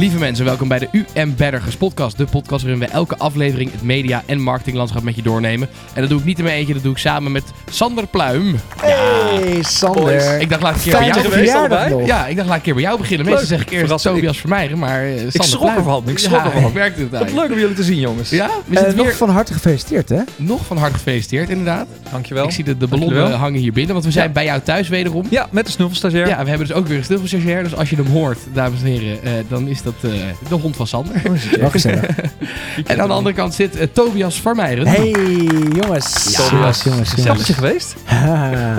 Lieve mensen, welkom bij de UM Bergers podcast. De podcast waarin we elke aflevering het media- en marketinglandschap met je doornemen. En dat doe ik niet in mijn eentje, dat doe ik samen met Sander Pluim. Hey Sander. Ik dacht laat ik een keer bij jou beginnen. Ja, ik dacht laat ik een keer bij jou beginnen. Meestal Leuk. zeg ik eerst. Tobias Vermeijeren, maar eh, Sander Ik schrok Pluim. ervan. Ik schrok ja, ervan. ik merkte het Wat eigenlijk. leuk om jullie te zien, jongens. Ja, we Eh, zitten nog weer van harte gefeliciteerd, hè? nog van harte gefeliciteerd inderdaad. Dankjewel. Ik zie de, de ballonnen wel. hangen hier binnen, want we zijn Ja. bij jou thuis wederom. Ja, met de snuffelstagiair. Ja, we hebben dus ook weer een snuffelstagiair. Dus als je hem hoort, dames en heren, eh, dan is dat eh, de hond van Sander. Oh. En aan de andere kant zit eh, Tobias Vermeijeren. Hey, jongens. Ja, jongens, jongens. Kappertje geweest? Ah.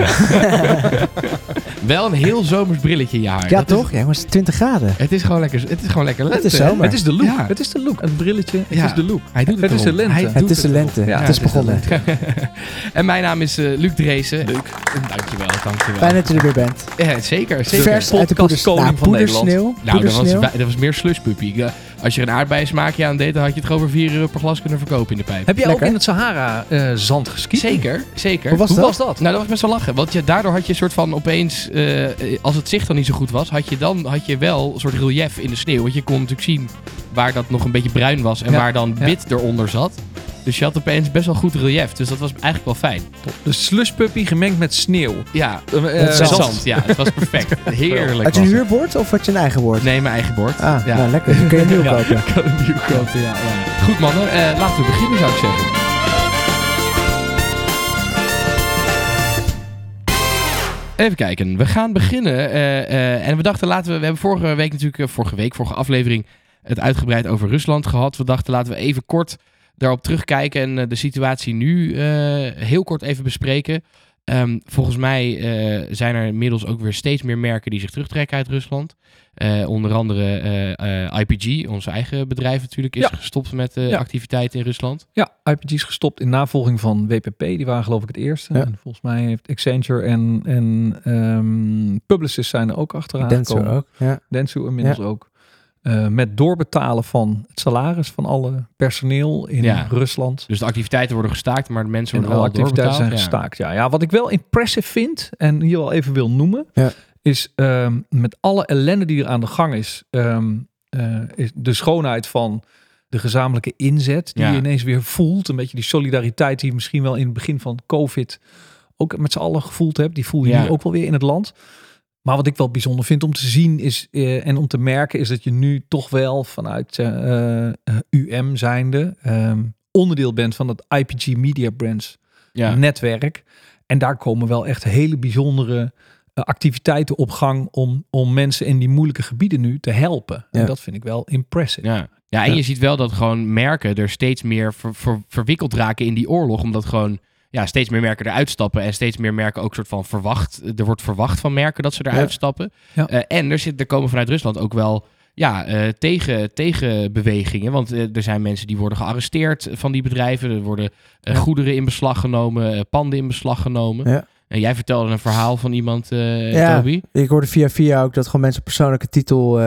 Wel een heel zomers brilletje in je haar. Ja, Dat is- toch? Ja, jongens, 20 graden. het is gewoon lekker, het is gewoon lekker Het lente, is zomer. Het is de look. Ja. Het is de look. Het brilletje. Het Ja. is de look. Hij doet het, Het is de lente. Hij Het Het is de lente. Ja, het is het is de begonnen. En mijn naam is eh, Luc Dreesen. Luc. Dankjewel, dankjewel. Fijn dat je er weer bent. Ja, zeker, zeker. Vers uit de poeders, nou, van Nederland. poedersneeuw. Nou, dat was, dat was meer slushpuppy. Ik, eh, Als je er een aardbeiensmaakje aan deed, dan had je het gewoon voor 4 euro per glas kunnen verkopen in de pijp. Heb jij Lekker. ook in het Sahara eh, zand geskiet? Zeker, zeker. Hoe was Hoe dat? was dat? Nou, dat was best wel lachen. Want je, daardoor had je een soort van opeens, eh, als het zicht dan niet zo goed was, had je dan had je wel een soort relief in de sneeuw. Want je kon natuurlijk zien waar dat nog een beetje bruin was en Ja, waar dan ja. wit eronder zat. Dus je had opeens best wel goed relief. Dus dat was eigenlijk wel fijn. De slushpuppy gemengd met sneeuw. Ja, Met zand. zand. Ja, het was perfect. Heerlijk. Had je een huurbord of had je een eigen bord? Nee, mijn eigen bord. Ah, ja. nou lekker. Dan kun je een nieuw Ja. kopen. Ik kan een nieuw kopen, ja, ja. Goed mannen, eh, laten we beginnen zou ik zeggen. Even kijken, we gaan beginnen. eh, eh, en we dachten, laten we. We hebben vorige week natuurlijk, vorige week, vorige aflevering, het uitgebreid over Rusland gehad. We dachten, laten we even kort daarop terugkijken en eh, de situatie nu eh, heel kort even bespreken. Ehm, volgens mij eh, zijn er inmiddels ook weer steeds meer merken die zich terugtrekken uit Rusland. Eh, onder andere eh, eh, IPG, ons eigen bedrijf natuurlijk, is Ja. gestopt met eh, Ja. activiteiten in Rusland. Ja, IPG is gestopt in navolging van WPP. Die waren geloof ik het eerste. Ja. En volgens mij heeft Accenture en, en ehm Publicis zijn er ook achteraan Denso gekomen. ook. Ja. Dentsu inmiddels ook. Eh, met doorbetalen van het salaris van alle personeel in Ja. Rusland. Dus de activiteiten worden gestaakt, maar de mensen En worden alle wel activiteiten zijn gestaakt. Ja. ja, wat ik wel impressive vind en hier wel even wil noemen, Ja. is ehm, met alle ellende die er aan de gang is, ehm, eh, is de schoonheid van de gezamenlijke inzet die Ja. je ineens weer voelt. Een beetje die solidariteit die je misschien wel in het begin van COVID ook met z'n allen gevoeld hebt. Die voel je Ja. nu ook wel weer in het land. Maar wat ik wel bijzonder vind om te zien is eh, en om te merken is dat je nu toch wel vanuit UM zijnde ehm, onderdeel bent van het IPG Media Brands Ja. netwerk. En daar komen wel echt hele bijzondere activiteiten op gang om, om mensen in die moeilijke gebieden nu te helpen. Ja. En dat vind ik wel impressive. Ja. ja, en je ziet wel dat gewoon merken er steeds meer ver- ver- verwikkeld raken in die oorlog. Omdat gewoon ja, steeds meer merken eruit stappen. En steeds meer merken ook soort van verwacht. Er wordt verwacht van merken dat ze eruit Ja. stappen. Ja. Eh, en er, zit, er komen vanuit Rusland ook wel ja, eh, tegen, tegenbewegingen. Want eh, er zijn mensen die worden gearresteerd van die bedrijven. Er worden goederen in beslag genomen, panden in beslag genomen. Ja. En jij vertelde een verhaal van iemand, eh Ja. Toby. Ik hoorde via via ook dat gewoon mensen persoonlijke titel... eh,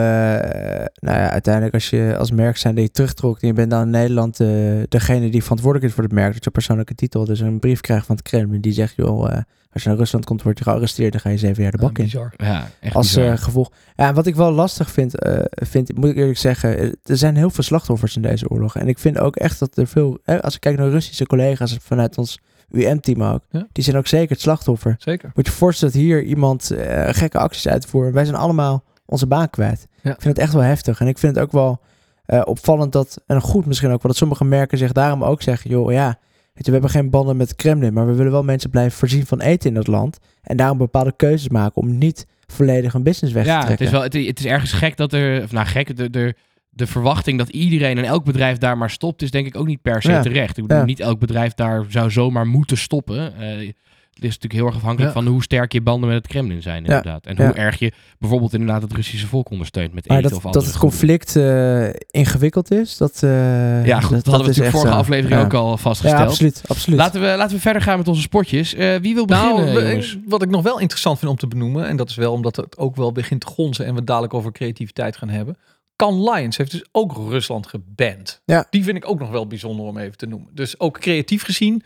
nou ja, uiteindelijk als je als merk zijn dat je terugtrok... en je bent dan in Nederland eh, degene die verantwoordelijk is voor het merk... dat je persoonlijke titel dus een brief krijgt van het Kremlin... die zegt, joh, eh, als je naar Rusland komt, word je gearresteerd... dan ga je zeven jaar de bak in. bizar. Ja, echt Als bizar. eh, gevolg. Ja, en wat ik wel lastig vind, eh, vind, moet ik eerlijk zeggen, er zijn heel veel slachtoffers in deze oorlog. En ik vind ook echt dat er veel, hè, als ik kijk naar Russische collega's vanuit ons UM-team ook, Ja. die zijn ook zeker het slachtoffer. Zeker. Moet je voorstellen dat hier iemand eh, gekke acties uitvoert. Wij zijn allemaal onze baan kwijt. Ja. Ik vind het echt wel heftig. En ik vind het ook wel eh, opvallend dat, en goed misschien ook wel, dat sommige merken zich daarom ook zeggen, joh, ja, weet je, we hebben geen banden met het Kremlin, maar we willen wel mensen blijven voorzien van eten in dat land. En daarom bepaalde keuzes maken om niet volledig een business weg te Ja, het trekken. is, wel, het, is- het is ergens gek dat er, of nou gek, de, de, de verwachting dat iedereen en elk bedrijf daar maar stopt, is denk ik ook niet per se Ja. terecht. Ik bedoel, Ja. niet elk bedrijf daar zou zomaar moeten stoppen. Eh, het is natuurlijk heel erg afhankelijk Ja. van hoe sterk je banden met het Kremlin zijn, inderdaad. En Ja. hoe erg je bijvoorbeeld inderdaad het Russische volk ondersteunt met Maar eten dat, of dat andere het goederen. conflict eh, ingewikkeld is, dat... eh, Ja, goed, dat, hadden we is natuurlijk echt vorige zo. aflevering Ja. ook al Ja, vastgesteld. absoluut. absoluut. laten, we, laten we verder gaan met onze spotjes. Eh, wie wil beginnen, Nou, we- jongens? wat ik nog wel interessant vind om te benoemen, en dat is wel omdat het ook wel begint te gonzen en we het dadelijk over creativiteit gaan hebben. Can Lions heeft dus ook Rusland geband. Ja. Die vind ik ook nog wel bijzonder om even te noemen. Dus ook creatief gezien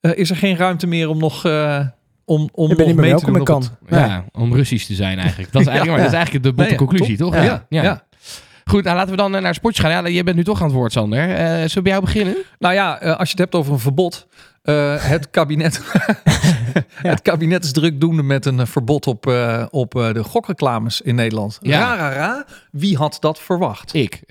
eh, is er geen ruimte meer om nog, eh, om, om Je bent nog mee te doen kan. het- Ja, om Russisch te zijn eigenlijk. Dat is eigenlijk, maar dat is eigenlijk de botte Nee, conclusie, toch? Ja, ja. Goed, nou laten we dan eh, naar het sportje gaan. Ja, je bent nu toch aan het woord, Sander. Eh zullen we bij jou beginnen? Nou ja, eh, als je het hebt over een verbod. eh, het, kabinet, het kabinet is drukdoende met een verbod op, eh, op eh, de gokreclames in Nederland. Ja. Ra, ra, ra. Wie had dat verwacht? Ik.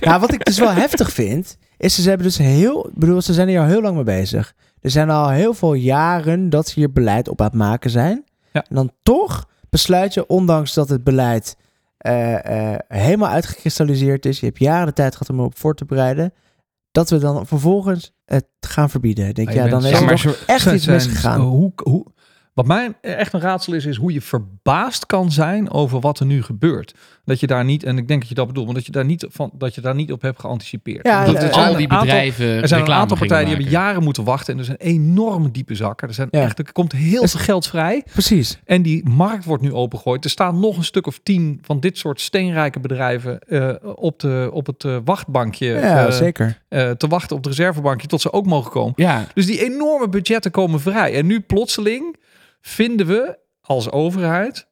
Nou, wat ik dus wel heftig vind, is ze hebben dus heel, ik bedoel, ze zijn hier al heel lang mee bezig. Er zijn al heel veel jaren dat ze hier beleid op aan het maken zijn. Ja. En dan toch besluit je, ondanks dat het beleid eh, eh, helemaal uitgekristalliseerd is, je hebt jaren de tijd gehad om erop voor te bereiden, dat we dan vervolgens het gaan verbieden. Denk, je ja, dan is er echt Zijn- iets misgegaan. Hoe, hoe, wat mij echt een raadsel is, is hoe je verbaasd kan zijn over wat er nu gebeurt. Dat je daar niet, en ik denk dat je dat bedoelt, maar dat je daar niet, van, dat je daar niet op hebt geanticipeerd. Ja, dat er al die aantal- bedrijven Er zijn een aantal partijen die hebben jaren moeten wachten en er zijn enorme diepe zakken. Er, zijn Ja. echt, er komt heel veel geld vrij Precies. en die markt wordt nu opengegooid. Er staan nog een stuk of tien van dit soort steenrijke bedrijven eh, op, de, op het eh, wachtbankje Ja, eh, zeker. te wachten op het reservebankje tot ze ook mogen komen. Ja, Dus die enorme budgetten komen vrij. En nu plotseling vinden we als overheid,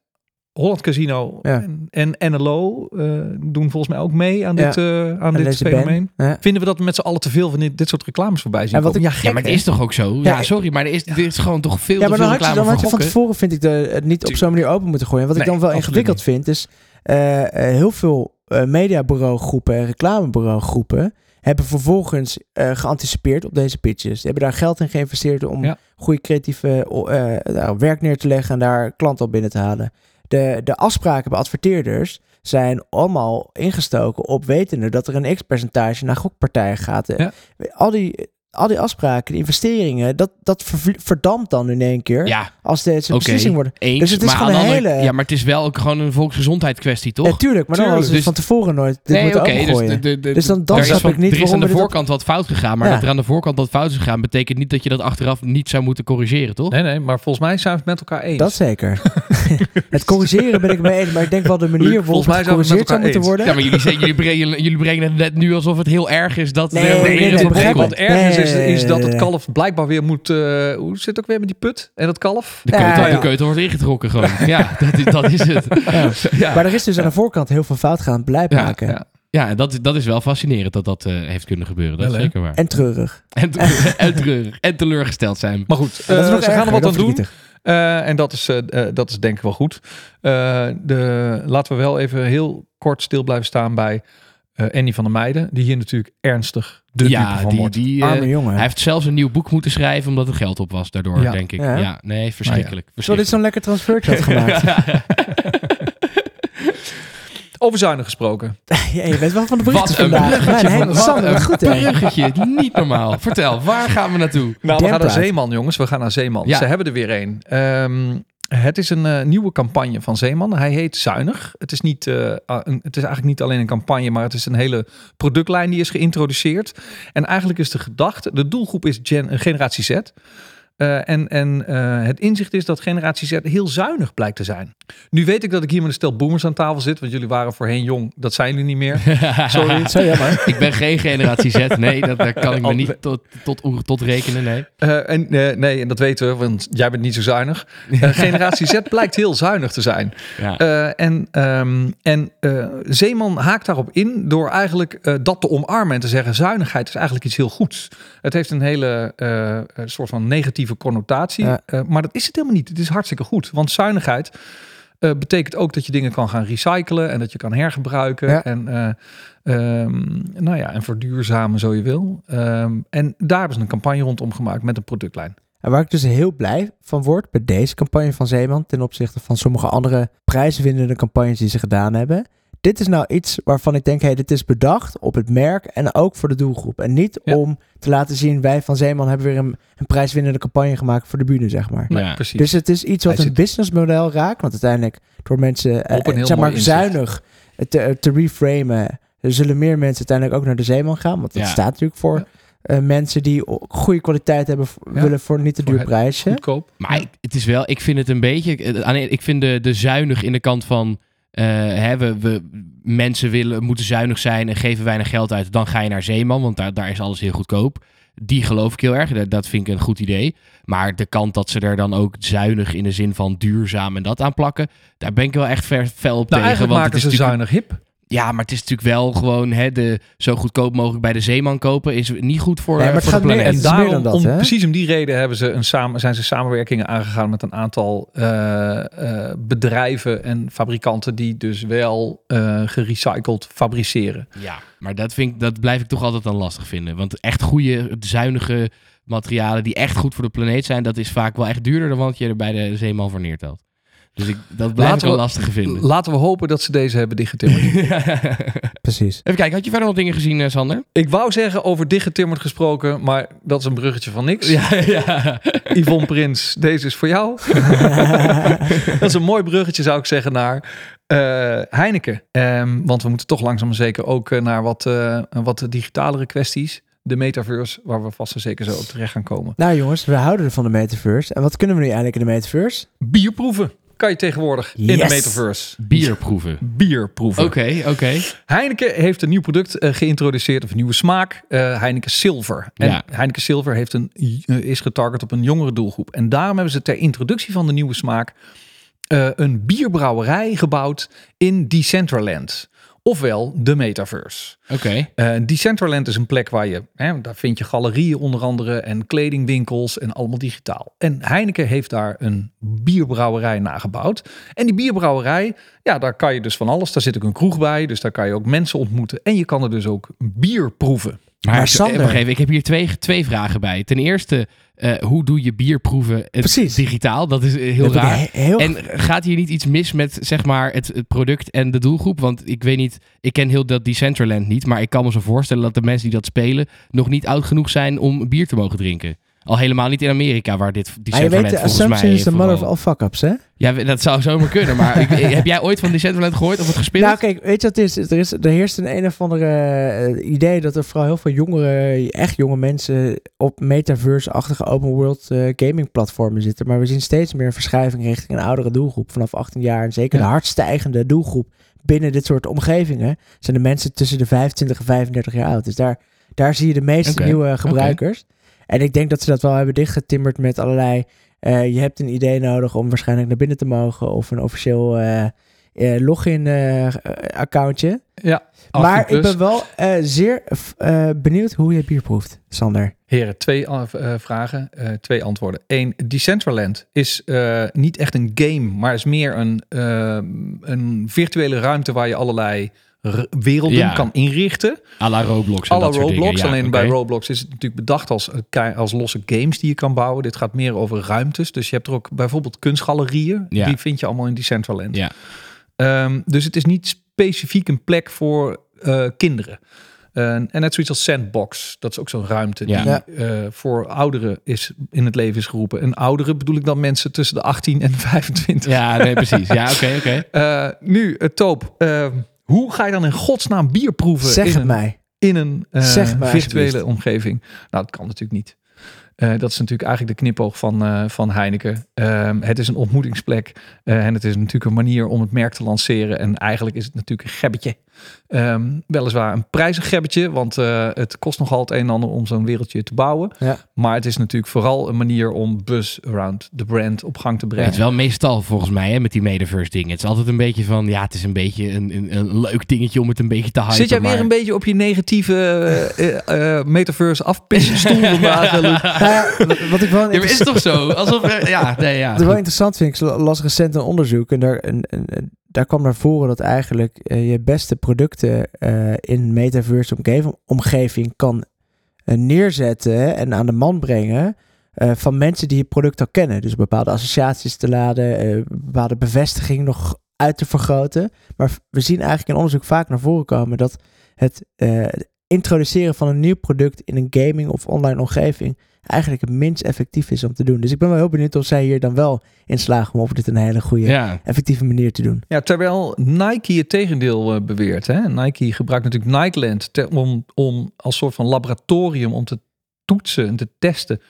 Holland Casino Ja. en, en NLO eh, doen volgens mij ook mee aan dit, eh, aan En dit fenomeen. Ja. Vinden we dat we met z'n allen te veel van dit, dit soort reclames voorbij zien En wat komen? ik- ja, gek, ja, maar het is toch ook zo? Ja, Ja, sorry, maar er is, er is gewoon toch veel Ja, te maar veel dan had, je, dan had voor je van tevoren, vind ik, de, het niet op zo'n manier open moeten gooien. Wat ik dan wel ingewikkeld vind, is eh, heel veel eh mediabureaugroepen en reclamebureaugroepen hebben vervolgens eh, geanticipeerd op deze pitches. Die hebben daar geld in geïnvesteerd om Ja. goede creatieve eh, nou, werk neer te leggen en daar klanten op binnen te halen. De, de afspraken bij adverteerders zijn allemaal ingestoken op wetende dat er een x-percentage naar gokpartijen gaat. Ja. Al, die, al die afspraken, die investeringen, dat, dat ver- verdampt dan in één keer Ja, als deze oké. beslissing worden. Eens, Dus het is maar gewoon een andere- hele- Ja, maar het is wel ook gewoon een volksgezondheidskwestie, toch? Ja, tuurlijk, maar dan Tuurlijk, hadden ze dus- van tevoren nooit dit nee, oké. dus, opengooien. de, de, Dus dan- dan er snap van- ik niet Er is aan de voorkant wat fout gegaan, maar Ja. dat er aan de voorkant wat fout is gegaan, betekent niet dat je dat achteraf niet zou moeten corrigeren, toch? Nee, nee, maar volgens mij zijn we het met elkaar eens. Dat zeker. het corrigeren ben ik mee eens, maar ik denk wel de manier Luc, waarop volgens het gecorrigeerd zou met moeten worden. Ja, maar jullie, zeggen, jullie, brengen, jullie brengen het net nu alsof het heel erg is dat Nee, er nee, weer een. Want ergens is, is dat het kalf blijkbaar weer moet... eh, hoe zit het ook weer met die put en dat kalf? De keutel, Ja, ja. de keutel wordt ingetrokken gewoon. Ja, dat is, dat is het. Ja. Ja, Maar er is dus aan de voorkant heel veel fout gaan Ja, maken. ja. ja en dat, dat is wel fascinerend dat dat eh, heeft kunnen gebeuren. Dat is Wel, zeker waar. En treurig. En, en treurig. En teleurgesteld zijn. Maar goed, eh, nog ze gaan er wat aan doen. Eh, en dat is, dat is denk ik wel goed. Eh, de, laten we wel even heel kort stil blijven staan bij eh Annie van der Meijden. Die hier natuurlijk ernstig de dupe ja, van die, wordt. die, eh, Arme jongen. hij heeft zelfs een nieuw boek moeten schrijven omdat het geld op was daardoor, Ja. denk ik. Ja. Ja, nee, verschrikkelijk. Zo dit zo'n lekker transfertje had gemaakt. Over zuinig gesproken. ja, je bent wel van de berichten Wat een bruggetje. Van- Wat Sander, een goed bruggetje. Niet normaal. Vertel, waar gaan we naartoe? Nou, we gaan naar. Zeeman, jongens. We gaan naar Zeeman. Ja. Ze hebben er weer een. Ehm, het is een eh, nieuwe campagne van Zeeman. Hij heet Zuinig. Het is, niet, eh, een, het is eigenlijk niet alleen een campagne, maar het is een hele productlijn die is geïntroduceerd. En eigenlijk is de gedachte, de doelgroep is gen, eh, generatie Z. Eh, en en eh, het inzicht is dat generatie Z heel zuinig blijkt te zijn. Nu weet ik dat ik hier met een stel boomers aan tafel zit, want jullie waren voorheen jong. Dat zijn jullie niet meer. Sorry. Zo jammer. Ik ben geen generatie Z. Nee, dat, daar kan ik me Al- niet tot, tot, tot rekenen. Nee. Eh, en, eh, nee, en dat weten we, want jij bent niet zo zuinig. Generatie Z blijkt heel zuinig te zijn. Ja. Eh, en ehm, en eh, Zeeman haakt daarop in door eigenlijk eh, dat te omarmen en te zeggen: zuinigheid is eigenlijk iets heel goeds. Het heeft een hele eh, soort van negatieve connotatie, Ja. eh, maar dat is het helemaal niet. Het is hartstikke goed, want zuinigheid. eh, betekent ook dat je dingen kan gaan recyclen en dat je kan hergebruiken Ja. en, ehm, nou ja, en verduurzamen zo je wil. Ehm, en daar hebben ze een campagne rondom gemaakt met een productlijn. En waar ik dus heel blij van word bij deze campagne van Zeeman ten opzichte van sommige andere prijswinnende campagnes die ze gedaan hebben. Dit is nou iets waarvan ik denk, hey, dit is bedacht op het merk en ook voor de doelgroep. En niet Ja. om te laten zien, wij van Zeeman hebben weer een, een prijswinnende campagne gemaakt voor de bühne, zeg maar. Ja. precies. Dus het is iets wat Hij een businessmodel raakt. Want uiteindelijk door mensen eh, Op een heel zeg maar zuinig te, te reframen, zullen meer mensen uiteindelijk ook naar de Zeeman gaan. Want dat Ja. staat natuurlijk voor Ja. eh, mensen die goede kwaliteit hebben, Ja. willen voor niet te duur prijsje. Goedkoop. Maar ik, het is wel, ik vind het een beetje. eh, Ik vind de, de zuinig in de kant van. Eh, hè, we, we, mensen willen, moeten zuinig zijn en geven weinig geld uit. Dan ga je naar Zeeman, want daar, daar is alles heel goedkoop. Die geloof ik heel erg. Dat, dat vind ik een goed idee. Maar de kant dat ze er dan ook zuinig in de zin van duurzaam en dat aan plakken. Daar ben ik wel echt ver, fel op Nou, tegen. eigenlijk Want maken het ze is natuurlijk- zuinig hip. Ja, maar het is natuurlijk wel gewoon hè, de, zo goedkoop mogelijk bij de zeeman kopen. Is niet goed voor, Nee, maar het voor de gaat planeet. het En meer daarom, dan dat, om, hè? precies om die reden hebben ze een samen, zijn ze samenwerkingen aangegaan met een aantal eh, eh, bedrijven en fabrikanten die dus wel eh, gerecycled fabriceren. Ja, maar dat, vind ik, dat blijf ik toch altijd dan lastig vinden. Want echt goede, zuinige materialen die echt goed voor de planeet zijn, dat is vaak wel echt duurder dan wat je er bij de zeeman voor neertelt. Dus ik, dat blijf Laten ik we- lastig vinden. Laten we hopen dat ze deze hebben dichtgetimmerd. Precies. Even kijken, had je verder nog dingen gezien, eh, Sander? Ik wou zeggen over dichtgetimmerd gesproken, maar dat is een bruggetje van niks. Ja, ja. Yvonne Prins, deze is voor jou. dat is een mooi bruggetje, zou ik zeggen, naar eh, Heineken. Ehm, want we moeten toch langzaam maar zeker ook eh, naar wat, eh, wat digitalere kwesties. De metaverse, waar we vast en zeker zo op terecht gaan komen. Nou jongens, we houden van de metaverse. En wat kunnen we nu eigenlijk in de metaverse? Bierproeven kan je tegenwoordig in de metaverse. Bier proeven. Bierproeven. Oké, oké. Heineken heeft een nieuw product eh, geïntroduceerd, of een nieuwe smaak, eh, Heineken Silver. En Ja. Heineken Silver heeft een, eh, is getarget op een jongere doelgroep. En daarom hebben ze ter introductie van de nieuwe smaak eh, een bierbrouwerij gebouwd in Decentraland. Ofwel de metaverse. Oké. Eh, Decentraland is een plek waar je, hè, daar vind je galerieën onder andere en kledingwinkels en allemaal digitaal. En Heineken heeft daar een bierbrouwerij nagebouwd. En die bierbrouwerij, ja, daar kan je dus van alles. Daar zit ook een kroeg bij, dus daar kan je ook mensen ontmoeten. En je kan er dus ook bier proeven. Maar, Sander- wacht even, ik heb hier twee, twee vragen bij. Ten eerste, eh, hoe doe je bierproeven eh, Precies. digitaal? Dat is eh, heel Dat raar. he- heel En gaat hier niet iets mis met zeg maar het, het product en de doelgroep? Want ik weet niet, ik ken heel dat Decentraland niet, maar ik kan me zo voorstellen dat de mensen die dat spelen nog niet oud genoeg zijn om bier te mogen drinken. Al helemaal niet in Amerika, waar dit Maar je Decentraland weet, de volgens mij is vooral- mother of all fuck-ups, hè? Ja, dat zou zomaar kunnen. Maar ik, heb jij ooit van Decentraland gehoord of het gespeeld? Nou, kijk, weet je wat het is? Er, is, er heerst een een of andere eh, idee dat er vooral heel veel jongere, echt jonge mensen op metaverse-achtige open world eh, gaming platformen zitten. Maar we zien steeds meer verschuiving richting een oudere doelgroep vanaf 18 jaar. En zeker Ja. de hard stijgende doelgroep binnen dit soort omgevingen zijn de mensen tussen de 25 en 35 jaar oud. Dus daar, daar zie je de meeste nieuwe gebruikers. En ik denk dat ze dat wel hebben dichtgetimmerd met allerlei... eh, je hebt een idee nodig om waarschijnlijk naar binnen te mogen of een officieel... eh, eh, login-accountje. Ja, maar 18 ik ben wel zeer benieuwd hoe je bier proeft, Sander. Heren, twee vragen, twee antwoorden. Eén, Decentraland is niet echt een game, maar is meer een, een virtuele ruimte waar je allerlei werelden Ja. kan inrichten. à la Roblox en dat soort dingen. Ja, alleen bij Roblox is het natuurlijk bedacht als, eh, als losse games die je kan bouwen. Dit gaat meer over ruimtes. Dus je hebt er ook bijvoorbeeld kunstgalerieën. Ja. Die vind je allemaal in Decentraland. Ja. Ehm, dus het is niet specifiek een plek voor eh, kinderen. Eh, en net zoiets als Sandbox. Dat is ook zo'n ruimte Ja. die eh, voor ouderen is, in het leven is geroepen. En ouderen bedoel ik dan mensen tussen de 18 en 25. Ja, nee, precies. Ja, oké, oké. Eh, nu, uh, Toop. Hoe ga je dan in godsnaam bier proeven Zeg in het een, mij. in een eh, Zeg virtuele omgeving? Nou, dat kan natuurlijk niet. Eh, dat is natuurlijk eigenlijk de knipoog van, eh, van Heineken. Ehm, het is een ontmoetingsplek eh, en het is natuurlijk een manier om het merk te lanceren. En eigenlijk is het natuurlijk een gebbetje. Ehm, weliswaar een prijzig gebbetje, want eh, het kost nogal het een en ander om zo'n wereldje te bouwen. Ja. Maar het is natuurlijk vooral een manier om buzz around the brand op gang te Ja, brengen. het is wel meestal volgens mij hè, met die metaverse dingen. Het is altijd een beetje van, ja, het is een beetje een, een, een leuk dingetje om het een beetje te hypen. Zit jij weer maar- een beetje op je negatieve eh, eh, eh, metaverse afpisstoel vandaag? Nou ja, wat- ik wel Ja, is toch zo? Alsof, er- ja, nee, ja. Wat ik wel interessant vind, ik las recent een onderzoek en daar, en, daar kwam naar voren dat eigenlijk eh, je beste producten eh, in metaverse omgeving, omgeving kan eh, neerzetten en aan de man brengen van mensen die je product al kennen. Dus bepaalde associaties te laden, bepaalde bevestiging nog uit te vergroten. Maar we zien eigenlijk in onderzoek vaak naar voren komen dat het introduceren van een nieuw product in een gaming of online omgeving eigenlijk het minst effectief is om te doen. Dus ik ben wel heel benieuwd of zij hier dan wel in slagen om over dit een hele goede, Ja, effectieve manier te doen. Ja, terwijl Nike het tegendeel eh, beweert. Hè? Nike gebruikt natuurlijk Nikeland ter- om, om als soort van laboratorium om te toetsen en te testen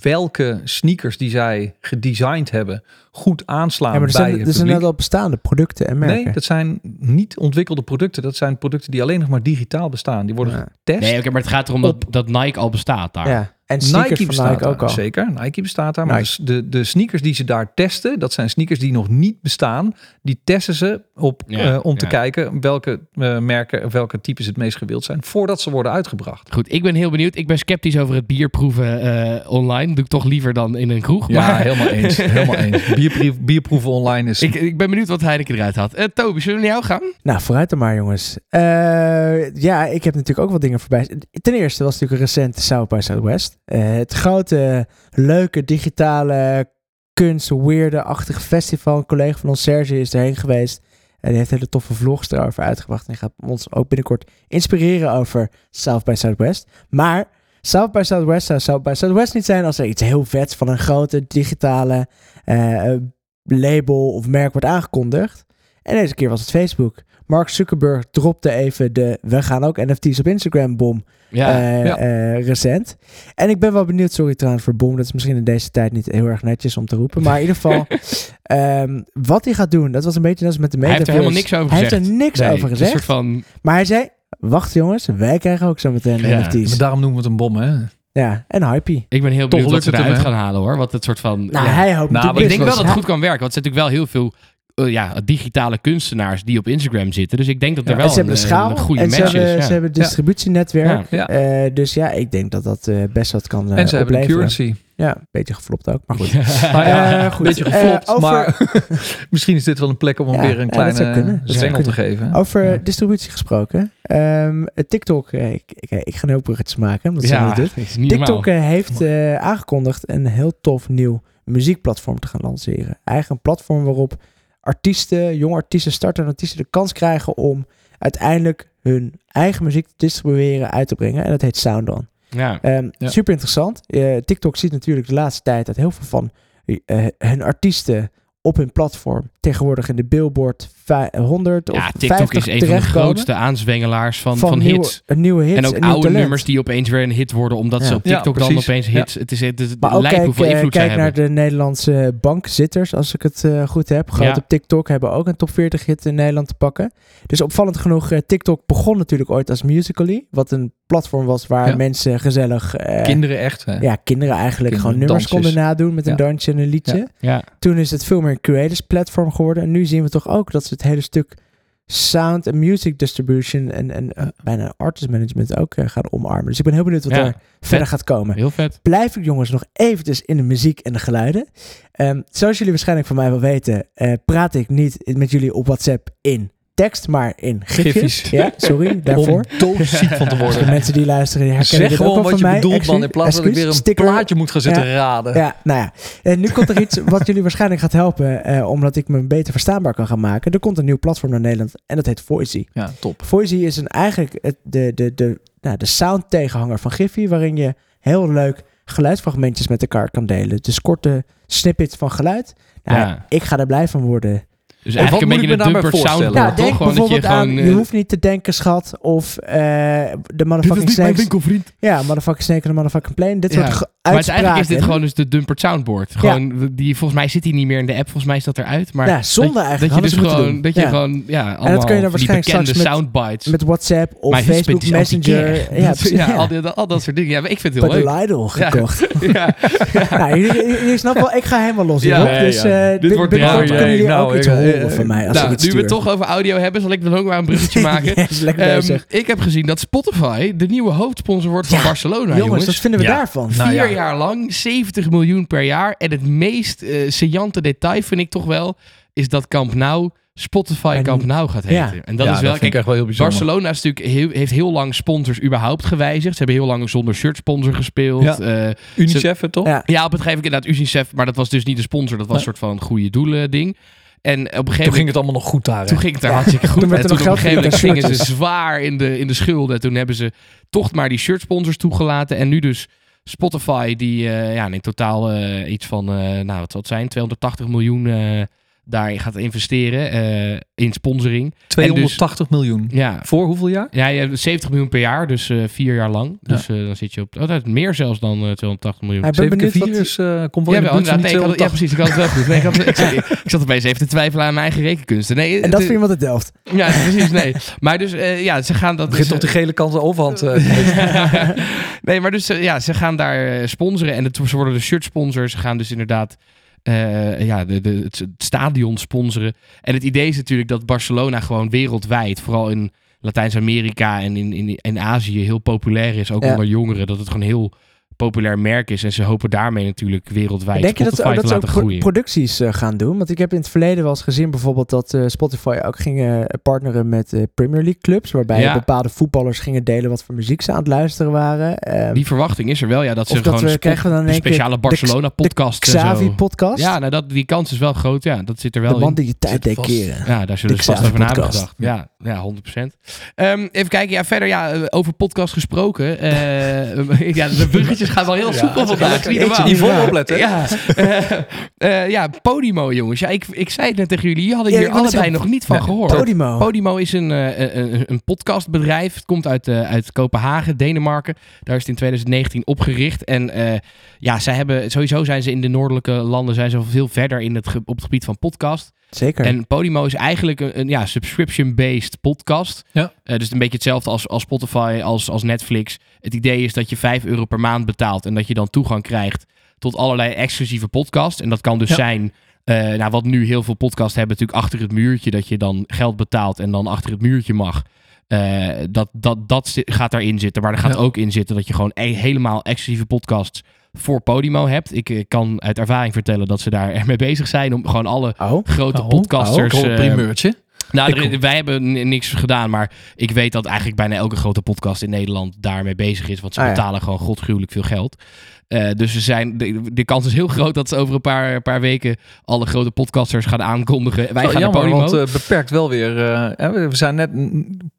welke sneakers die zij gedesigned hebben goed aanslaan ja, maar er bij zijn, het er zijn net al bestaande producten en merken. Nee, dat zijn niet ontwikkelde producten. Dat zijn producten die alleen nog maar digitaal bestaan. Die worden Ja. getest. nee, oké, maar het gaat erom dat, Op- dat Nike al bestaat daar. Ja. En sneakers Nike bestaat Nike ook daar, al. zeker. Nike bestaat daar. Maar Nike. de, de sneakers die ze daar testen, dat zijn sneakers die nog niet bestaan. Die testen ze op, Ja, eh, om te kijken welke eh, merken, welke types het meest gewild zijn, voordat ze worden uitgebracht. Goed, ik ben heel benieuwd. Ik ben sceptisch over het bierproeven eh, online. doe ik toch liever dan in een kroeg. Ja, Maar helemaal eens. Helemaal eens. Bierproef, bierproeven online is... ik, ik ben benieuwd wat Heineken eruit had. Eh Toby, zullen we naar jou gaan? Nou, vooruit dan maar, jongens. Eh, ja, ik heb natuurlijk ook wat dingen voorbij. Ten eerste was natuurlijk een recent South by Southwest. Eh, het grote, leuke, digitale, kunst, weirde-achtige festival. Een collega van ons, Serge, is erheen geweest. En die heeft hele toffe vlogs erover uitgebracht. En gaat ons ook binnenkort inspireren over South by Southwest. Maar South by Southwest zou South by Southwest niet zijn als er iets heel vets van een grote digitale eh, label of merk wordt aangekondigd. En deze keer was het Facebook. Mark Zuckerberg dropte even de we gaan ook NFT's op Instagram bom Ja. eh, ja. eh, recent. En ik ben wel benieuwd, sorry trouwens voor bom, dat is misschien in deze tijd niet heel erg netjes om te roepen. Maar in ieder geval, ehm, wat hij gaat doen, dat was een beetje net als met de Hij heeft er metaverse. helemaal niks over Hij gezegd. heeft er niks Nee, over het gezegd. Een soort van, Maar hij zei, wacht jongens, wij krijgen ook zo meteen Ja, NFT's. Maar daarom noemen we het een bom, hè? Ja, en hypey. ik ben heel benieuwd wat ze het eruit gaan halen hoor. Wat het soort van... Nou, ja. hij hoopt Nou, natuurlijk maar Ik denk wel dat het goed kan werken. Want er zijn natuurlijk wel heel veel eh, ja, digitale kunstenaars die op Instagram zitten. Dus ik denk dat er Ja, wel ze hebben een, een schaal een goede en ze match hebben, is. ze ja. hebben een distributienetwerk. Ja. Eh, dus ja, ik denk dat dat eh, best wat kan en ze hebben een currency. Ja, een beetje geflopt ook, maar goed. Ja, een goed. beetje geflopt, over- maar misschien is dit wel een plek om hem weer een kleine zwengel te geven. Over Ja. distributie gesproken. Ehm, TikTok, ik, ik, ik ga een heel bruggetjes maken, omdat ze Ja, dat doet. is niet TikTok normaal. heeft eh, aangekondigd een heel tof nieuw muziekplatform te gaan lanceren. Eigenlijk een platform waarop artiesten, jonge artiesten, startende artiesten de kans krijgen om uiteindelijk hun eigen muziek te distribueren, uit te brengen. En dat heet SoundOn. Ja. Ehm, Ja. Super interessant. Eh, TikTok ziet natuurlijk de laatste tijd dat heel veel van eh, hun artiesten op hun platform tegenwoordig in de Billboard vij- 100 ja, of TikTok 50 is een van de grootste aanzwengelaars van, van, nieuwe, hits. nieuwe hits En ook oude talent. nummers die opeens weer een hit worden, omdat ze op TikTok Ja, dan opeens hits. Het is het, het, Maar lijkt kijk, hoeveel eh, invloed kijk naar hebben. de Nederlandse bankzitters, als ik het eh, goed heb. Groot Ja. op TikTok hebben ook een top 40 hit in Nederland te pakken. Dus opvallend genoeg, eh, TikTok begon natuurlijk ooit als Musical.ly. Wat een platform was waar Ja. mensen gezellig... Kinderen echt. Hè? ja, kinderen eigenlijk Kinderen, gewoon nummers dansjes. konden nadoen met een dansje en een liedje. Ja. Toen is het veel meer een creators platform geworden. En nu zien we toch ook dat ze het hele stuk sound en music distribution en, en eh, bijna artist management ook eh, gaan omarmen. Dus ik ben heel benieuwd wat Ja. er verder gaat komen. Heel vet. Blijf ik jongens nog eventjes in de muziek en de geluiden. Ehm, zoals jullie waarschijnlijk van mij wel weten, eh, praat ik niet met jullie op WhatsApp in tekst, maar in gifjes. Gifjes. Ja, sorry daarvoor. Om doodziek van te De worden. mensen die luisteren, die herkennen Zeg dit ook gewoon wel wat van je mij. bedoelt, man. In plaats dat ik weer een sticker. plaatje moet gaan zitten Ja. raden. Ja, nou ja. En nu komt er iets wat jullie waarschijnlijk gaat helpen, eh, omdat ik me beter verstaanbaar kan gaan maken. Er komt een nieuw platform naar Nederland en dat heet Voicy. Ja, top. Voicy is een, eigenlijk het, de, de, de, nou, de sound tegenhanger van Giphy, waarin je heel leuk geluidsfragmentjes met elkaar kan delen. Dus korte snippets van geluid. Nou, Ja. Ik ga er blij van worden. Dus eigenlijk een beetje daarbij dumper voorstellen? soundboard, Ja, toch? denk Gewoon dat je bijvoorbeeld aan, gewoon... je eh, hoeft niet te denken, schat, of eh, de motherfucking snakes. winkelvriend. Ja, motherfucking snake en de motherfucking plane. Dit Ja. soort Maar het is eigenlijk is dit gewoon dus de dumper soundboard. Gewoon, die, volgens mij zit hij niet meer in de app. Volgens mij is dat eruit. Maar Ja, zonde dat, eigenlijk. Dat je dus gewoon, doen. dat je Ja. gewoon, ja, allemaal kun je dan waarschijnlijk bekende straks met- soundbites. Met WhatsApp of Facebook Messenger. Ja, Dat- precies. ja, ja. al, die, al dat soort dingen. Ja, maar ik vind het Bij heel de leuk. Lidl Ja. gekocht. Ja. nou, jullie, jullie snappen wel, ik ga helemaal los Ja, hierop. ja, dus eh Dit wordt binnenkort kunnen jullie Nou, ook iets horen van mij als nou, ik nu we het toch over audio hebben, zal ik dan ook maar een bruggetje maken. Ehm, bezig. ik heb gezien dat Spotify de nieuwe hoofdsponsor wordt van Barcelona, jongens, jongens. wat vinden we daarvan? Nou Vier ja. Jaar lang, 70 miljoen per jaar. En het meest saillante detail vind ik toch wel, is dat Camp Nou Spotify En- Camp Nou gaat heten. ja. En dat Ja, is wel, vind ik kijk, echt wel heel bijzonder. Barcelona is natuurlijk heel, heeft heel lang sponsors überhaupt gewijzigd. Ze hebben heel lang zonder shirt sponsor gespeeld. Ja. Eh, Unicef, hè, toch? Ja. ja, op het gegeven moment inderdaad UNICEF, maar dat was dus niet de sponsor. Dat was een soort van goede doelen ding. En op een gegeven Toen moment ging het allemaal nog goed daar. hè? toen ging het er hartstikke goed. Toen werd en er toen nog op een geld gegeven moment gingen ze zwaar in de, in de schulden. Toen hebben ze toch maar die shirtsponsors toegelaten. En nu dus Spotify, die eh, ja, in totaal eh, iets van, eh, nou wat zal het zijn, 280 miljoen daarin gaat investeren eh, in sponsoring. 280 miljoen. Ja, Voor hoeveel jaar? ja, je hebt 70 miljoen per jaar, dus eh, vier jaar lang. Dus eh, dan zit je op, oh, dat is meer zelfs dan eh, 280 miljoen. Hij ben 7 keer benieuwd 4 wat- is, eh, komt wel Ja, wel, inderdaad. Nee, ik had, ja, 280. precies. Ik had het wel goed. Nee, ik, had, ik, zat, ik zat opeens even te twijfelen aan mijn eigen rekenkunsten. Nee, En dat de- voor iemand uit Delft. Ja, precies. Nee. Maar dus, eh, ja, ze gaan dat... begint dus, op de gele kant de overhand. eh, nee, maar dus, ja, ze gaan daar sponsoren. En het, ze worden de shirt sponsors. Ze gaan dus inderdaad eh, ja, de, de, het, het stadion sponsoren. En het idee is natuurlijk dat Barcelona gewoon wereldwijd, vooral in Latijns-Amerika en in, in, in Azië, heel populair is. Ook Ja. onder jongeren. Dat het gewoon heel populair merk is. En ze hopen daarmee natuurlijk wereldwijd Denk je dat, dat te ze ook groeien. producties eh, gaan doen? Want ik heb in het verleden wel eens gezien bijvoorbeeld dat eh, Spotify ook ging eh, partneren met eh, Premier League clubs. Waarbij Ja. bepaalde voetballers gingen delen wat voor muziek ze aan het luisteren waren. Ehm, Die verwachting is er wel, ja. Dat ze of dat gewoon we krijgen we dan een speciale Barcelona-podcast en zo. Xavi podcast. Ja, nou, dat, die kans is wel groot. Ja, dat zit er wel de man in. die je tijd deed keren. Ja, daar zullen De ze vast over na hebben Xavi-podcast. gedacht. Ja, ja 100%. Ehm, even kijken, ja, verder ja, over podcast gesproken. Eh, ja, de bruggetjes gaan wel heel soepel vandaag. Niet normaal. Yvonne opletten. Ja, eh, eh, ja, Podimo jongens. Ja, ik, ik zei het net tegen jullie. Jullie hadden hier allebei nog niet van gehoord. Podimo. Podimo is een, eh, een, een podcastbedrijf. Het komt uit, eh, uit Kopenhagen, Denemarken. Daar is het in 2019 opgericht. En eh, ja, zij hebben, sowieso zijn ze in de noordelijke landen zijn ze veel verder in het, op het gebied van podcast. Zeker. En Podimo is eigenlijk een, een ja, subscription-based podcast. Ja. Eh, dus een beetje hetzelfde als, als Spotify, als, als Netflix. Het idee is dat je 5 euro per maand betaalt en dat je dan toegang krijgt tot allerlei exclusieve podcasts. En dat kan dus Ja. zijn, eh, nou, wat nu heel veel podcasts hebben, natuurlijk achter het muurtje, dat je dan geld betaalt en dan achter het muurtje mag. Eh, dat, dat, dat gaat daarin zitten. Maar er gaat Ja. ook in zitten dat je gewoon e- helemaal exclusieve podcasts voor Podimo hebt. Ik eh, kan uit ervaring vertellen dat ze daar mee bezig zijn om gewoon alle Oh, grote Oh, podcasters. oh, eh, primeurtje. nou, Ik- er- wij hebben niks gedaan, maar ik weet dat eigenlijk bijna elke grote podcast in Nederland daarmee bezig is. Want ze Ah, ja. betalen gewoon godgruwelijk veel geld. Eh, dus ze zijn, de, de kans is heel groot dat ze over een paar, paar weken alle grote podcasters gaan aankondigen. Wij gaan naar jammer, Podimo. want eh, beperkt wel weer. eh, we zijn net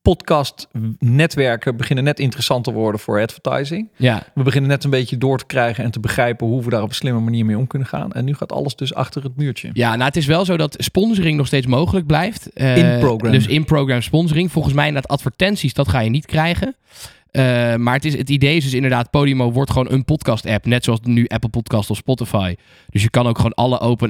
podcast-netwerken beginnen net interessant te worden voor advertising. ja, We beginnen net een beetje door te krijgen en te begrijpen hoe we daar op een slimme manier mee om kunnen gaan. En nu gaat alles dus achter het muurtje. ja, nou het is wel zo dat sponsoring nog steeds mogelijk blijft. In-program. Dus in-program sponsoring. Volgens mij inderdaad advertenties, dat ga je niet krijgen. Eh, maar het, is, het idee is dus inderdaad, Podimo wordt gewoon een podcast-app. Net zoals nu Apple Podcast of Spotify. Dus je kan ook gewoon alle open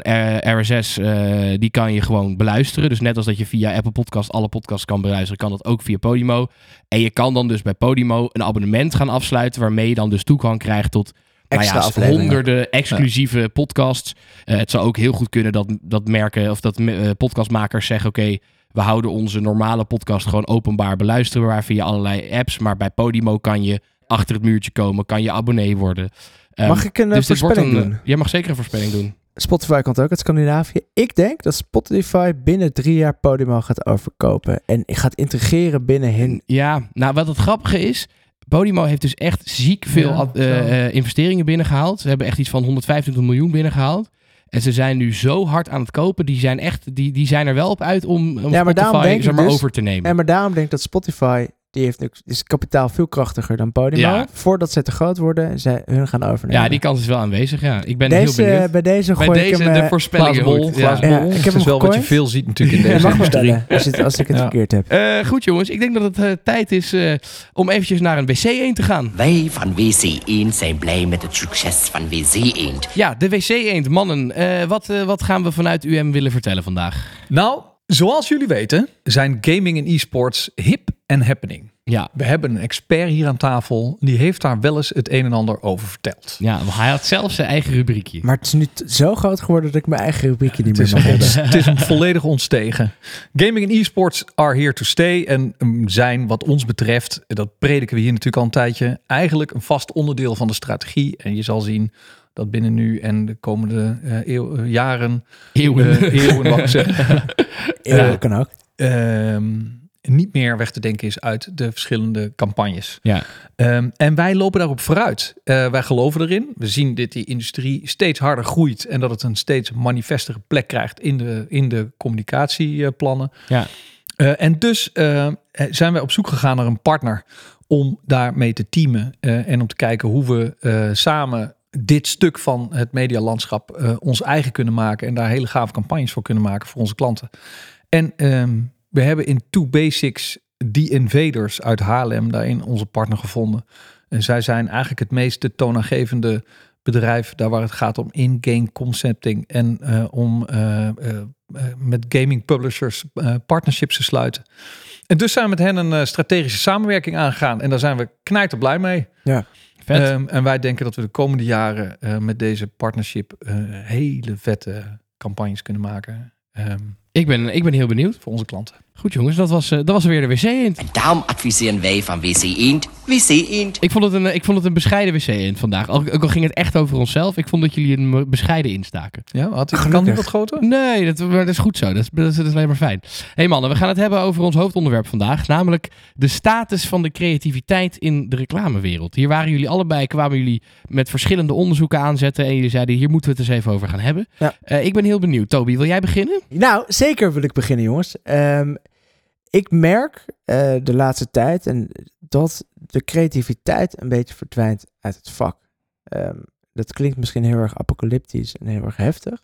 RSS, eh, die kan je gewoon beluisteren. Dus net als dat je via Apple Podcast alle podcasts kan beluisteren, kan dat ook via Podimo. En je kan dan dus bij Podimo een abonnement gaan afsluiten, waarmee je dan dus toegang krijgt tot nou ja, honderden exclusieve podcasts. Eh, het zou ook heel goed kunnen dat, dat merken of dat podcastmakers zeggen: oké, we houden onze normale podcast gewoon openbaar beluisterbaar via allerlei apps. Maar bij Podimo kan je achter het muurtje komen, kan je abonnee worden. Ehm, Mag ik een eh, dus voorspelling een, doen? Jij mag zeker een voorspelling doen. Spotify komt ook uit Scandinavië. Ik denk dat Spotify binnen drie jaar Podimo gaat overkopen. En gaat integreren binnen hun... Ja, nou wat het grappige is. Podimo heeft dus echt ziek veel Ja, eh, eh, investeringen binnengehaald. Ze hebben echt iets van 125 miljoen binnengehaald. En ze zijn nu zo hard aan het kopen. Die zijn, echt, die, die zijn er wel op uit om, om Ja, maar daarom Spotify denk zeg maar, dus- over te nemen. En maar daarom denk ik dat Spotify... Die heeft nu, is kapitaal veel krachtiger dan Podimo. Ja. Voordat ze te groot worden en zij hun gaan overnemen. Ja, die kans is wel aanwezig. Ja. Ik ben heel deze, benieuwd. bij deze Bij gooi ik deze hem... de eh, voorspellingen. Glazen bol, goed. glazen Ja. ik heb hem is wel wat je veel ziet natuurlijk in deze industrie. als, het, als ik het Ja. verkeerd heb. Eh, goed jongens, ik denk dat het eh, tijd is eh, om eventjes naar een wc-eend te gaan. Wij van WC Eend zijn blij met het succes van WC Eend. Ja, de wc-eend. Mannen, eh, wat, wat gaan we vanuit UM willen vertellen vandaag? Nou, zoals jullie weten zijn gaming en e-sports hip en happening. Ja, We hebben een expert hier aan tafel. Die heeft daar wel eens het een en ander over verteld. ja want hij had zelf zijn eigen rubriekje. Maar het is nu zo groot geworden dat ik mijn eigen rubriekje niet meer is, mag hebben. het is hem volledig ontstegen. Gaming en e-sports are here to stay. En um, zijn wat ons betreft, dat prediken we hier natuurlijk al een tijdje, eigenlijk een vast onderdeel van de strategie. En je zal zien dat binnen nu en de komende eh, eeuw- eh, jaren, Eeuwen. eh, eeuwen mag ik zeggen, kan ook. ehm, niet meer weg te denken is uit de verschillende campagnes. ja. Ehm, en wij lopen daarop vooruit. Eh, wij geloven erin. We zien dat die industrie steeds harder groeit en dat het een steeds manifestere plek krijgt in de, in de communicatieplannen. Ja. Eh, en dus eh, zijn wij op zoek gegaan naar een partner om daarmee te teamen en om te kijken hoe we samen dit stuk van het medialandschap ons eigen kunnen maken en daar hele gave campagnes voor kunnen maken voor onze klanten. En ehm, we hebben in Two Basics die Invaders uit Haarlem daarin onze partner gevonden. En zij zijn eigenlijk het meest toonaangevende bedrijf daar waar het gaat om in-game concepting en eh, om eh, eh, met gaming publishers partnerships te sluiten. En dus zijn we met hen een strategische samenwerking aangegaan en daar zijn we knijter blij mee. Vet. Ehm, en wij denken dat we de komende jaren met deze partnership hele vette campagnes kunnen maken ehm, ik, ben, ik ben heel benieuwd. voor onze klanten. Goed jongens, dat was, eh, dat was weer de wc-int. En daarom adviseren wij van WC Eend, WC Eend. Ik vond het een, ik vond het een bescheiden wc-int vandaag. Ook, ook al ging het echt over onszelf. Ik vond dat jullie een eh, bescheiden instaken. Ja, had hij, Gelukkig. kan wat groter? Nee, dat, maar dat is goed zo. Dat is, dat, is, dat is alleen maar fijn. hey mannen, we gaan het hebben over ons hoofdonderwerp vandaag. Namelijk de status van de creativiteit in de reclamewereld. Hier waren jullie allebei, kwamen jullie met verschillende onderzoeken aanzetten. En jullie zeiden, hier moeten we het eens even over gaan hebben. Ja. Eh, ik ben heel benieuwd. Toby, wil jij beginnen? Nou, zeker wil ik beginnen, jongens. Ehm, ik merk eh, de laatste tijd en dat de creativiteit een beetje verdwijnt uit het vak. Ehm, dat klinkt misschien heel erg apocalyptisch en heel erg heftig.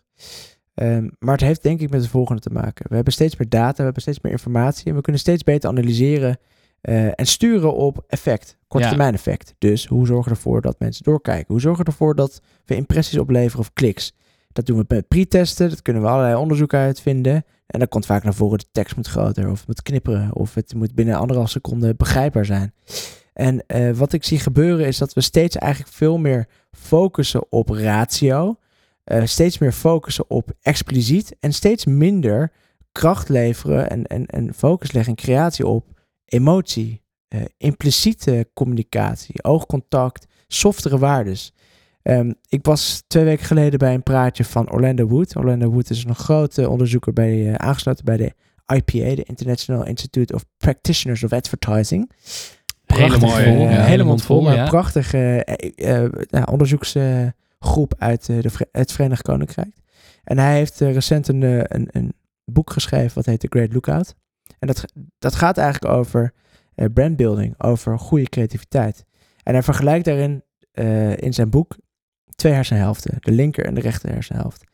Ehm, maar het heeft denk ik met het volgende te maken. We hebben steeds meer data, we hebben steeds meer informatie en we kunnen steeds beter analyseren eh, en sturen op effect, korte termijn effect. Dus hoe zorgen we ervoor dat mensen doorkijken? Hoe zorgen we ervoor dat we impressies opleveren of kliks? Dat doen we met pre-testen, dat kunnen we allerlei onderzoeken uitvinden. En dan komt vaak naar voren de tekst moet groter of moet knipperen of het moet binnen anderhalf seconde begrijpbaar zijn. En eh, wat ik zie gebeuren is dat we steeds eigenlijk veel meer focussen op ratio, eh, steeds meer focussen op expliciet en steeds minder kracht leveren en, en, en focus leggen en creatie op emotie, eh, impliciete communicatie, oogcontact, softere waardes. Ehm, ik was twee weken geleden bij een praatje van Orlando Wood. Orlando Wood is een grote onderzoeker bij, eh, aangesloten bij de IPA, de International Institute of Practitioners of Advertising. Hele mooie, eh, ja, hele mond vol, maar ja. een prachtige eh, eh, onderzoeksgroep uit eh, de, het Verenigd Koninkrijk. En hij heeft eh, recent een, eh, een, een boek geschreven wat heet The Great Lookout. En dat, dat gaat eigenlijk over eh, brandbuilding, over goede creativiteit. En hij vergelijkt daarin eh, in zijn boek twee hersenhelften, de linker en de rechter hersenhelft.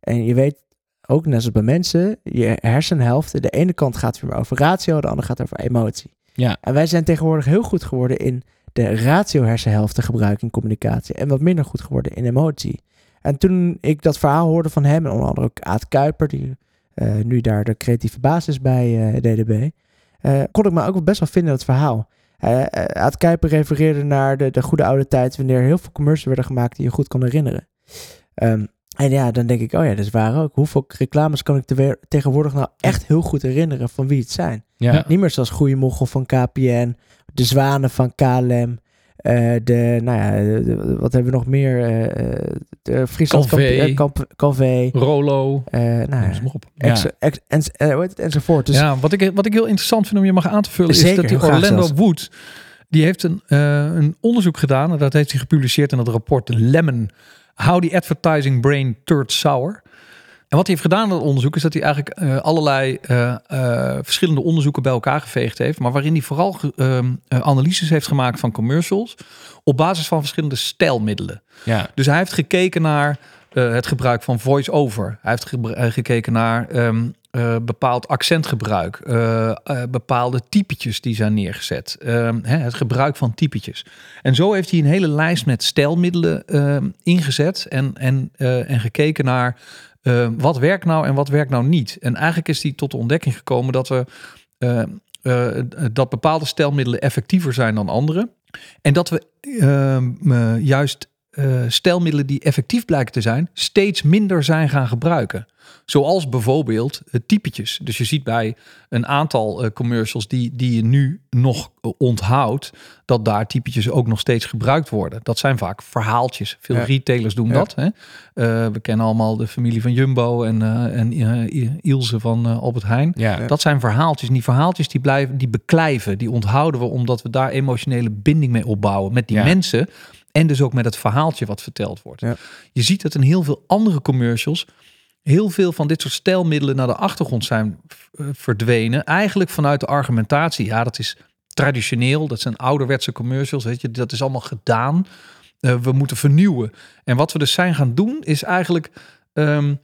En je weet ook, net als bij mensen, je hersenhelften, de ene kant gaat weer over ratio, de andere gaat over emotie. Ja. En wij zijn tegenwoordig heel goed geworden in de ratio hersenhelft te gebruiken in communicatie en wat minder goed geworden in emotie. En toen ik dat verhaal hoorde van hem, en onder andere ook Aad Kuiper, die eh, nu daar de creatieve basis bij eh, DDB, eh, kon ik me ook best wel vinden in het verhaal. Eh, eh, Aad Kuiper refereerde naar de, de goede oude tijd wanneer heel veel commercials werden gemaakt die je goed kon herinneren. Ehm, en ja, dan denk ik, oh ja, dat is waar ook. Hoeveel reclames kan ik te- tegenwoordig nou echt heel goed herinneren van wie het zijn? Ja. Niet meer zoals Goeie Mochel van KPN, de Zwanen van KLM, eh, de, nou ja, de- wat hebben we nog meer? Eh, eh, de Friesland Calvé. Rolo. nou ja, op. Ex, ex, en, enzovoort. Dus ja, wat ik, wat ik heel interessant vind om je mag aan te vullen, is dat die Orlando. Wood, die heeft een, een onderzoek gedaan, en dat heeft hij gepubliceerd in het rapport Lemon, How the Advertising Brain Turned Sour. En wat hij heeft gedaan in dat onderzoek is dat hij eigenlijk eh, allerlei eh, eh, verschillende onderzoeken bij elkaar geveegd heeft, maar waarin hij vooral ehm, eh, analyses heeft gemaakt van commercials op basis van verschillende stijlmiddelen. Ja. Dus hij heeft gekeken naar het gebruik van voice-over. Hij heeft gekeken naar ehm, eh, bepaald accentgebruik, bepaalde typetjes die zijn neergezet, ehm, hè, het gebruik van typetjes. En zo heeft hij een hele lijst met stijlmiddelen ingezet en, en, en gekeken naar eh, wat werkt nou en wat werkt nou niet. En eigenlijk is hij tot de ontdekking gekomen dat we eh, eh, dat bepaalde stijlmiddelen effectiever zijn dan andere. En dat we ehm, eh, juist eh stijlmiddelen die effectief blijken te zijn, steeds minder zijn gaan gebruiken. Zoals bijvoorbeeld eh, typetjes. Dus je ziet bij een aantal eh, commercials die, die je nu nog onthoudt, dat daar typetjes ook nog steeds gebruikt worden. Dat zijn vaak verhaaltjes. Veel Ja. retailers doen Ja. dat. Hè? Eh, we kennen allemaal de familie van Jumbo en, eh, en eh, Ilse van Albert Heijn. Ja. Dat zijn verhaaltjes. En die verhaaltjes die blijven, die beklijven, die onthouden we omdat we daar emotionele binding mee opbouwen met die Ja. mensen. En dus ook met het verhaaltje wat verteld wordt. Ja. Je ziet dat in heel veel andere commercials heel veel van dit soort stijlmiddelen naar de achtergrond zijn eh, verdwenen. Eigenlijk vanuit de argumentatie. Ja, dat is traditioneel. Dat zijn ouderwetse commercials. Weet je, dat is allemaal gedaan. eh, we moeten vernieuwen. En wat we dus zijn gaan doen, is eigenlijk, ehm,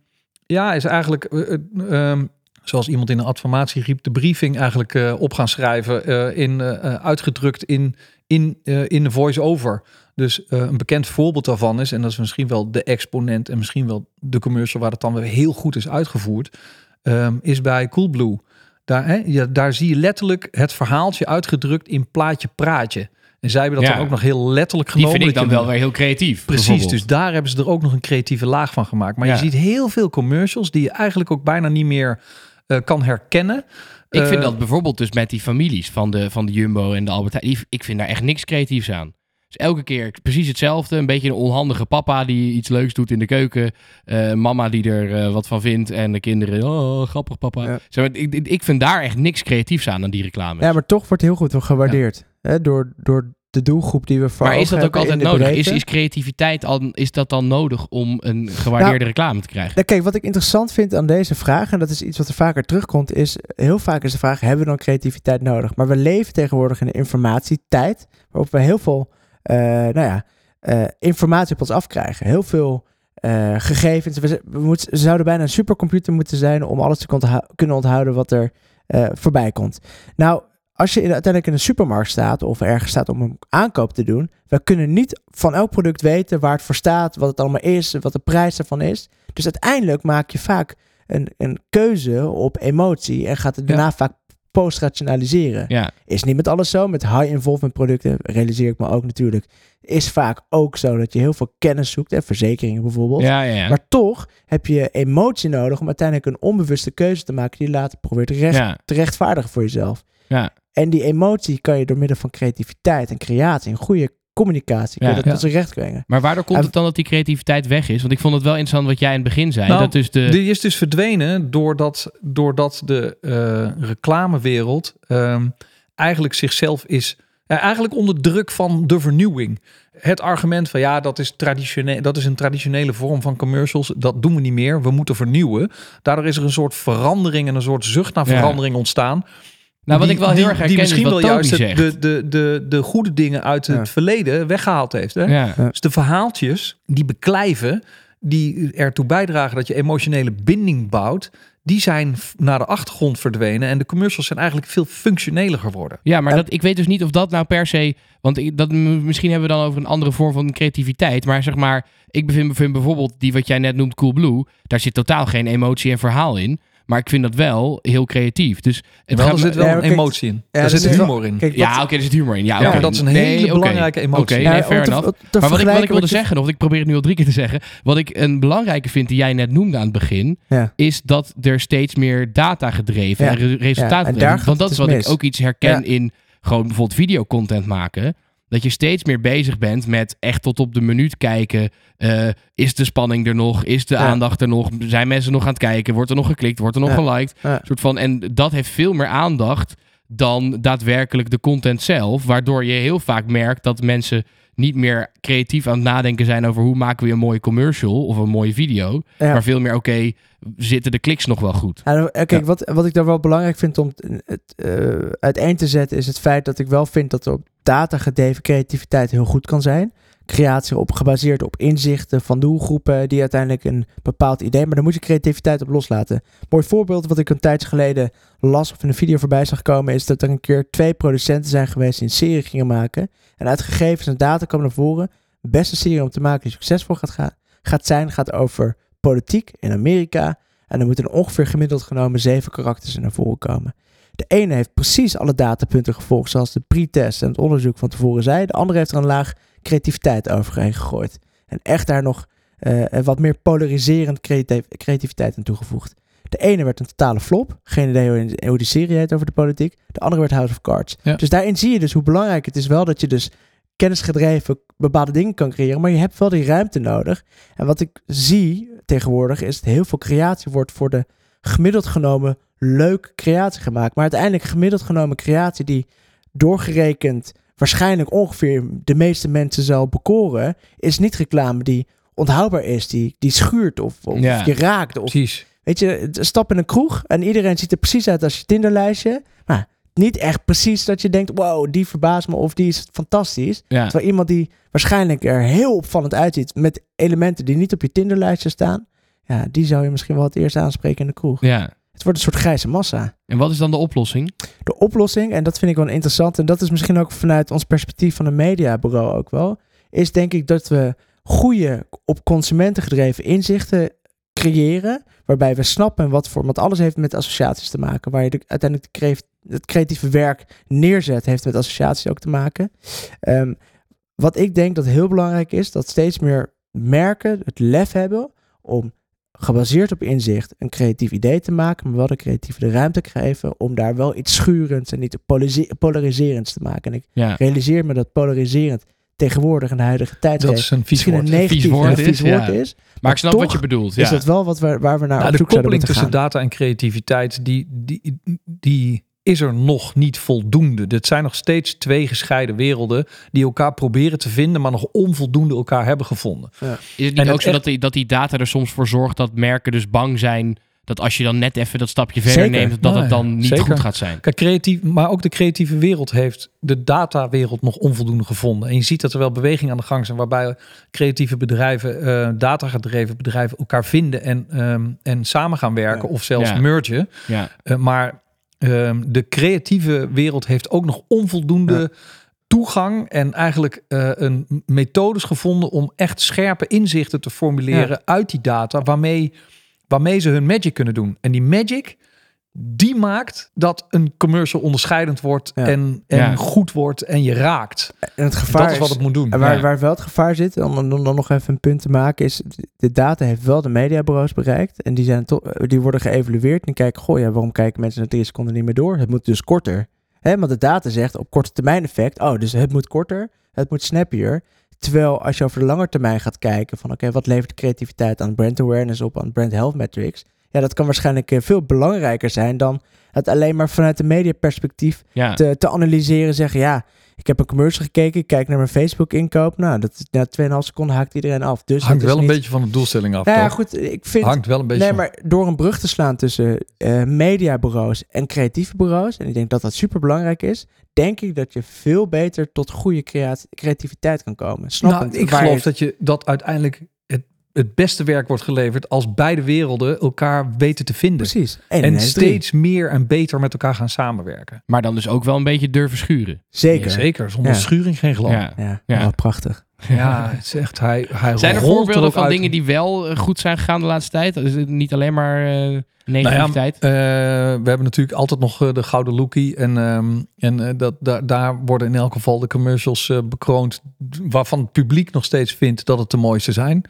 ja, is eigenlijk, eh, ehm, zoals iemand in een adformatie riep, de briefing eigenlijk eh, op gaan schrijven, eh, in, eh, uitgedrukt in, in, in de voice-over. Dus een bekend voorbeeld daarvan is, en dat is misschien wel de exponent en misschien wel de commercial waar het dan weer heel goed is uitgevoerd, ehm, is bij Coolblue. Daar, hè, ja, daar zie je letterlijk het verhaaltje uitgedrukt in plaatje praatje. En zij hebben dat Ja. dan ook nog heel letterlijk Die genomen. vind ik dan wel weer heel creatief. Precies, dus daar hebben ze er ook nog een creatieve laag van gemaakt. Maar Ja. je ziet heel veel commercials die je eigenlijk ook bijna niet meer eh, kan herkennen. Ik vind Eh, dat bijvoorbeeld dus met die families van de, van de Jumbo en de Albert Heijn, ik vind daar echt niks creatiefs aan. Dus elke keer precies hetzelfde. Een beetje een onhandige papa die iets leuks doet in de keuken. Eh, mama die er eh, wat van vindt. En de kinderen, oh, grappig papa. Ja. Zeg maar, ik, vind daar echt niks creatiefs aan, aan die reclames. Ja, maar toch wordt heel goed gewaardeerd. Hè, door, door de doelgroep die we voor Maar is dat ook altijd nodig? Is, is creativiteit al, is dat dan nodig om een gewaardeerde reclame te krijgen? Nou, kijk, wat ik interessant vind aan deze vraag, en dat is iets wat er vaker terugkomt, is heel vaak is de vraag: hebben we dan creativiteit nodig? Maar we leven tegenwoordig in een informatietijd waarop we heel veel, eh, nou ja, eh, informatie op ons afkrijgen. Heel veel eh, gegevens. We, moeten- we zouden bijna een supercomputer moeten zijn om alles te kunnen onthouden wat er voorbij komt. Nou, als je in, uiteindelijk in een supermarkt staat of ergens staat om een aankoop te doen, we kunnen niet van elk product weten waar het voor staat, wat het allemaal is, wat de prijs ervan is. Dus uiteindelijk maak je vaak een, een keuze op emotie en gaat het Ja. daarna vaak post-rationaliseren. Ja, Is niet met alles zo. Met high-involvement producten realiseer ik me ook natuurlijk. Is vaak ook zo dat je heel veel kennis zoekt. En verzekeringen bijvoorbeeld. ja, ja. ja. Maar toch heb je emotie nodig om uiteindelijk een onbewuste keuze te maken die je later probeert recht, te rechtvaardigen voor jezelf. Ja. En die emotie kan je door middel van creativiteit en creatie en goede communicatie kun je Ja. dat Ja. tot zijn recht brengen. Maar waardoor komt En- het dan dat die creativiteit weg is? Want ik vond het wel interessant wat jij in het begin zei. Nou, dat dus de... Die is dus verdwenen doordat, doordat de eh, reclamewereld ehm, eigenlijk zichzelf is. ja, eigenlijk onder druk van de vernieuwing. Het argument van ja, dat is, traditioneel, dat is een traditionele vorm van commercials. Dat doen we niet meer. We moeten vernieuwen. Daardoor is er een soort verandering en een soort zucht naar Ja. verandering ontstaan. Nou, wat die- ik wel heel die- erg herken Die misschien is wat wel Toby juist de, de, de, de goede dingen uit Ja. het verleden weggehaald heeft. Hè? ja. Dus de verhaaltjes die beklijven, die ertoe bijdragen dat je emotionele binding bouwt, die zijn naar de achtergrond verdwenen. En de commercials zijn eigenlijk veel functioneler geworden. Ja, maar En- dat, ik weet dus niet of dat nou per se. Want ik, dat, misschien hebben we dan over een andere vorm van creativiteit. Maar zeg maar, ik bevind, vind bijvoorbeeld die wat jij net noemt, Coolblue. Daar zit totaal geen emotie en verhaal in. Maar ik vind dat wel heel creatief. Dus het En wel, gaat er zit wel Ja, een emotie in. ja, er zit humor in. Kijk, ja, oké, er zit humor in. Ja, maar dat is een Nee, hele belangrijke emotie. Oké, Ja, nee, om fair te- enough. te Maar wat ik, wat ik wilde je- zeggen, of ik probeer het nu al drie keer te zeggen. Wat ik een belangrijke vind die jij net noemde aan het begin. Ja. Is dat er steeds meer data gedreven Ja. en re- resultaat Ja, en daar gaat Want dat is dus wat ik ook iets herken Ja. in gewoon bijvoorbeeld videocontent maken. Dat je steeds meer bezig bent met echt tot op de minuut kijken. Eh, is de spanning er nog? Is de Ja. aandacht er nog? Zijn mensen nog aan het kijken? Wordt er nog geklikt? Wordt er nog Ja. geliked? Ja. Soort van, en dat heeft veel meer aandacht dan daadwerkelijk de content zelf. Waardoor je heel vaak merkt dat mensen niet meer creatief aan het nadenken zijn over hoe maken we een mooie commercial of een mooie video. Ja. Maar veel meer, oké, zitten de kliks nog wel goed? Ja, kijk, Ja. Wat, wat ik daar wel belangrijk vind om het eh, uiteen te zetten, is het feit dat ik wel vind dat er op data gedreven creativiteit heel goed kan zijn. Creatie op, gebaseerd op inzichten van doelgroepen die uiteindelijk een bepaald idee, maar daar moet je creativiteit op loslaten. Mooi voorbeeld wat ik een tijdje geleden las of in een video voorbij zag komen, is dat er een keer twee producenten zijn geweest die een serie gingen maken. En uit gegevens en data kwam naar voren, beste serie om te maken die succesvol gaat, gaan, gaat zijn, gaat over politiek in Amerika. En dan moeten er ongeveer gemiddeld genomen zeven karakters naar voren komen. De ene heeft precies alle datapunten gevolgd, zoals de pre-test en het onderzoek van tevoren zei. De andere heeft er een laag creativiteit overheen gegooid. En echt daar nog eh, wat meer polariserend creativ- creativiteit aan toegevoegd. De ene werd een totale flop. Geen idee hoe, die serie heet over de politiek. De andere werd House of Cards. Ja. Dus daarin zie je dus hoe belangrijk het is wel dat je dus kennisgedreven bepaalde dingen kan creëren. Maar je hebt wel die ruimte nodig. En wat ik zie tegenwoordig is dat heel veel creatie wordt voor de gemiddeld genomen leuke creatie gemaakt. Maar uiteindelijk gemiddeld genomen creatie die doorgerekend waarschijnlijk ongeveer de meeste mensen zal bekoren, is niet reclame die onthoudbaar is, die, die schuurt of, of Ja. je raakt. Of, Precies. weet je, stap in een kroeg en iedereen ziet er precies uit als je Tinderlijstje. Maar niet echt precies dat je denkt, wow, die verbaast me of die is fantastisch. Ja. Terwijl iemand die waarschijnlijk er heel opvallend uitziet met elementen die niet op je Tinderlijstje staan, ja, die zou je misschien wel het eerst aanspreken in de kroeg. ja. Het wordt een soort grijze massa. En wat is dan de oplossing? De oplossing, en dat vind ik wel interessant, en dat is misschien ook vanuit ons perspectief van een mediabureau ook wel, is denk ik dat we goede, op consumenten gedreven inzichten creëren, waarbij we snappen wat voor, want alles heeft met associaties te maken, waar je de, uiteindelijk de het creatieve werk neerzet, heeft met associaties ook te maken. Ehm, wat ik denk dat heel belangrijk is, dat steeds meer merken het lef hebben om gebaseerd op inzicht een creatief idee te maken, maar wel de creatieve de ruimte geven om daar wel iets schurends en niet polariserends te maken. En ik Ja. realiseer me dat polariserend tegenwoordig in de huidige tijd Dat is een vies misschien een negatief Vies woord en vies is, woord ja. is. Maar ik snap toch wat je bedoelt. Ja. Is dat wel wat we, waar we naar Nou, op de zoek zouden koppeling tussen data en creativiteit, die, die, die is er nog niet voldoende. Dit zijn nog steeds twee gescheiden werelden die elkaar proberen te vinden, maar nog onvoldoende elkaar hebben gevonden. Is het En niet het ook zo echt- dat die, dat die data er soms voor zorgt dat merken dus bang zijn dat als je dan net even dat stapje verder Zeker. neemt, dat Ja, het dan niet zeker. goed gaat zijn? Kijk, creatief, maar ook de creatieve wereld heeft de datawereld nog onvoldoende gevonden. En je ziet dat er wel beweging aan de gang zijn waarbij creatieve bedrijven, eh datagedreven bedrijven elkaar vinden en, ehm, en samen gaan werken Ja. of zelfs Ja. mergen. Ja. Eh, maar ehm, de creatieve wereld heeft ook nog onvoldoende Ja. toegang en eigenlijk eh, een methodes gevonden om echt scherpe inzichten te formuleren uit die data waarmee, waarmee ze hun magic kunnen doen. En die magic die maakt dat een commercial onderscheidend wordt Ja. en, en Ja. goed wordt en je raakt. En het gevaar dat is wat het moet doen. En waar, Ja. waar wel het gevaar zit, om, om dan nog even een punt te maken, is de data heeft wel de mediabureaus bereikt. En die, zijn toch, die worden geëvalueerd. En kijken, goh, ja, waarom kijken mensen na drie seconden niet meer door? Het moet dus korter. Hè, want de data zegt op korte termijn effect, oh, dus het moet korter, het moet snappier. Terwijl als je over de lange termijn gaat kijken van, oké, wat levert creativiteit aan brand awareness op, aan brand health metrics? Ja, dat kan waarschijnlijk eh, veel belangrijker zijn dan het alleen maar vanuit de mediaperspectief Ja. te, te analyseren. Zeggen, ja, ik heb een commercial gekeken, ik kijk naar mijn Facebook inkoop. Nou, dat na 2,5 seconden haakt iedereen af. Dus Hangt wel een beetje van de doelstelling af. Nou ja, toch? goed, ik vind... Hangt wel een beetje Nee, maar door een brug te slaan tussen eh, mediabureaus en creatieve bureaus, en ik denk dat dat super belangrijk is, denk ik dat je veel beter tot goede creat- creativiteit kan komen. Snap Nou, ik geloof dat je dat uiteindelijk het, beste werk wordt geleverd als beide werelden elkaar weten te vinden. Precies. En drie. steeds meer en beter met elkaar gaan samenwerken. Maar dan dus ook wel een beetje durven schuren. Zeker. Ja, zeker. Zonder Ja. schuring geen geloof. Ja. Ja, Ja. Oh, prachtig. Ja, het is echt, hij, hij Zijn er voorbeelden van uit. dingen die wel eh, goed zijn gegaan de laatste tijd? Is het niet alleen maar eh Nou ja, negativiteit? eh, we hebben natuurlijk altijd nog de gouden lookie. En, ehm, en eh, dat, daar, daar worden in elk geval de commercials eh, bekroond. Waarvan het publiek nog steeds vindt dat het de mooiste zijn.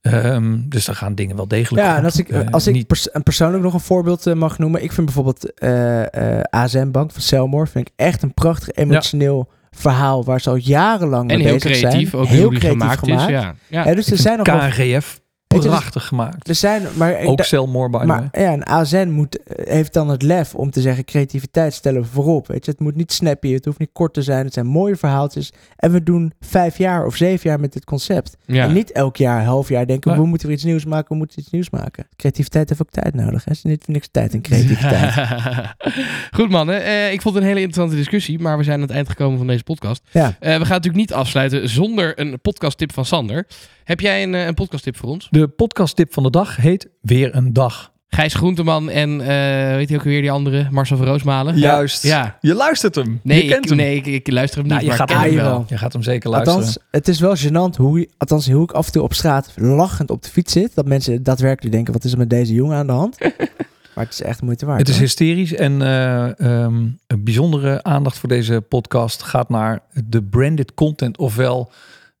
Ehm, dus daar gaan dingen wel degelijk Ja, goed. en als ik, als ik niet- pers- en persoonlijk nog een voorbeeld mag noemen. Ik vind bijvoorbeeld eh eh ASM Bank van Selmore vind ik echt een prachtig emotioneel verhaal waar ze al jarenlang en mee heel bezig creatief, zijn. ook heel creatief gemaakt, gemaakt. is. Ja. Ja. Hè, dus er zijn nog KNGF prachtig gemaakt. er zijn, maar Ook da- Selmore, by. Maar ja, een ASN moet, heeft dan het lef om te zeggen: creativiteit stellen we voorop. Weet je, het moet niet snappy, het hoeft niet kort te zijn. Het zijn mooie verhaaltjes. En we doen vijf jaar of zeven jaar met dit concept. Ja. En niet elk jaar, half jaar denken: we moeten weer iets nieuws maken, we moeten iets nieuws maken. Creativiteit heeft ook tijd nodig. Hè? Er is niet voor niks tijd in creativiteit. Goed mannen, Eh, ik vond het een hele interessante discussie, maar we zijn aan het eind gekomen van deze podcast. Ja. Eh, we gaan natuurlijk niet afsluiten zonder een podcasttip van Sander. Heb jij een, eh, een podcasttip voor ons? De podcasttip van de dag heet Weer een dag. Gijs Groenteman en eh, weet je ook weer die andere, Marcel van Roosmalen? Juist. Ja. Je luistert hem. Nee, je kent ik, hem. nee ik, ik luister hem niet, Nou, je, maar gaat ik ken hem wel. je gaat hem zeker luisteren. Althans, het is wel gênant hoe, je- althans, hoe ik af en toe op straat lachend op de fiets zit. Dat mensen daadwerkelijk denken: wat is er met deze jongen aan de hand? maar het is echt de moeite waard. Het is hysterisch en eh, ehm, een bijzondere aandacht voor deze podcast gaat naar de branded content, ofwel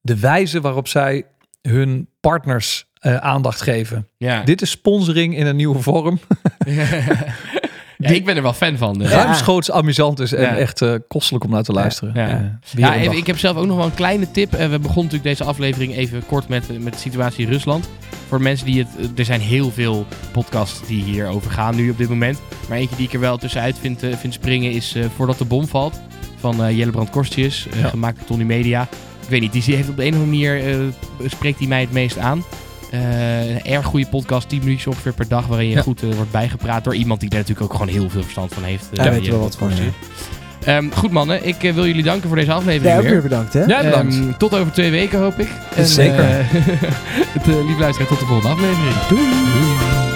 de wijze waarop zij hun partners eh, aandacht geven. Ja. Dit is sponsoring in een nieuwe vorm. ja, ik ben er wel fan van. dus. Ruimschoots amusant is en Ja. echt eh, kostelijk om naar te luisteren. Ja. Eh, even, ik heb zelf ook nog wel een kleine tip. We begonnen natuurlijk deze aflevering even kort met, met de situatie in Rusland. Voor mensen die het... Er zijn heel veel podcasts die hierover gaan nu op dit moment. Maar eentje die ik er wel tussenuit vind, vind springen is eh, Voordat de bom valt. Van eh Jellebrand Korstjes, eh, Ja. gemaakt door Tony Media. Ik weet niet, die heeft op de een of andere manier... eh, spreekt hij mij het meest aan. Eh, een erg goede podcast, 10 minuutjes ongeveer per dag, waarin je Ja. goed eh, wordt bijgepraat door iemand die daar natuurlijk ook gewoon heel veel verstand van heeft. eh, Daar die weten we je wat van, Ehm, goed mannen, ik wil jullie danken voor deze aflevering Ja, ook weer. bedankt, hè? Ja, bedankt. Ehm, tot over twee weken hoop ik. En, Zeker. eh, het, lieve luisteraar, tot de volgende aflevering. Doei.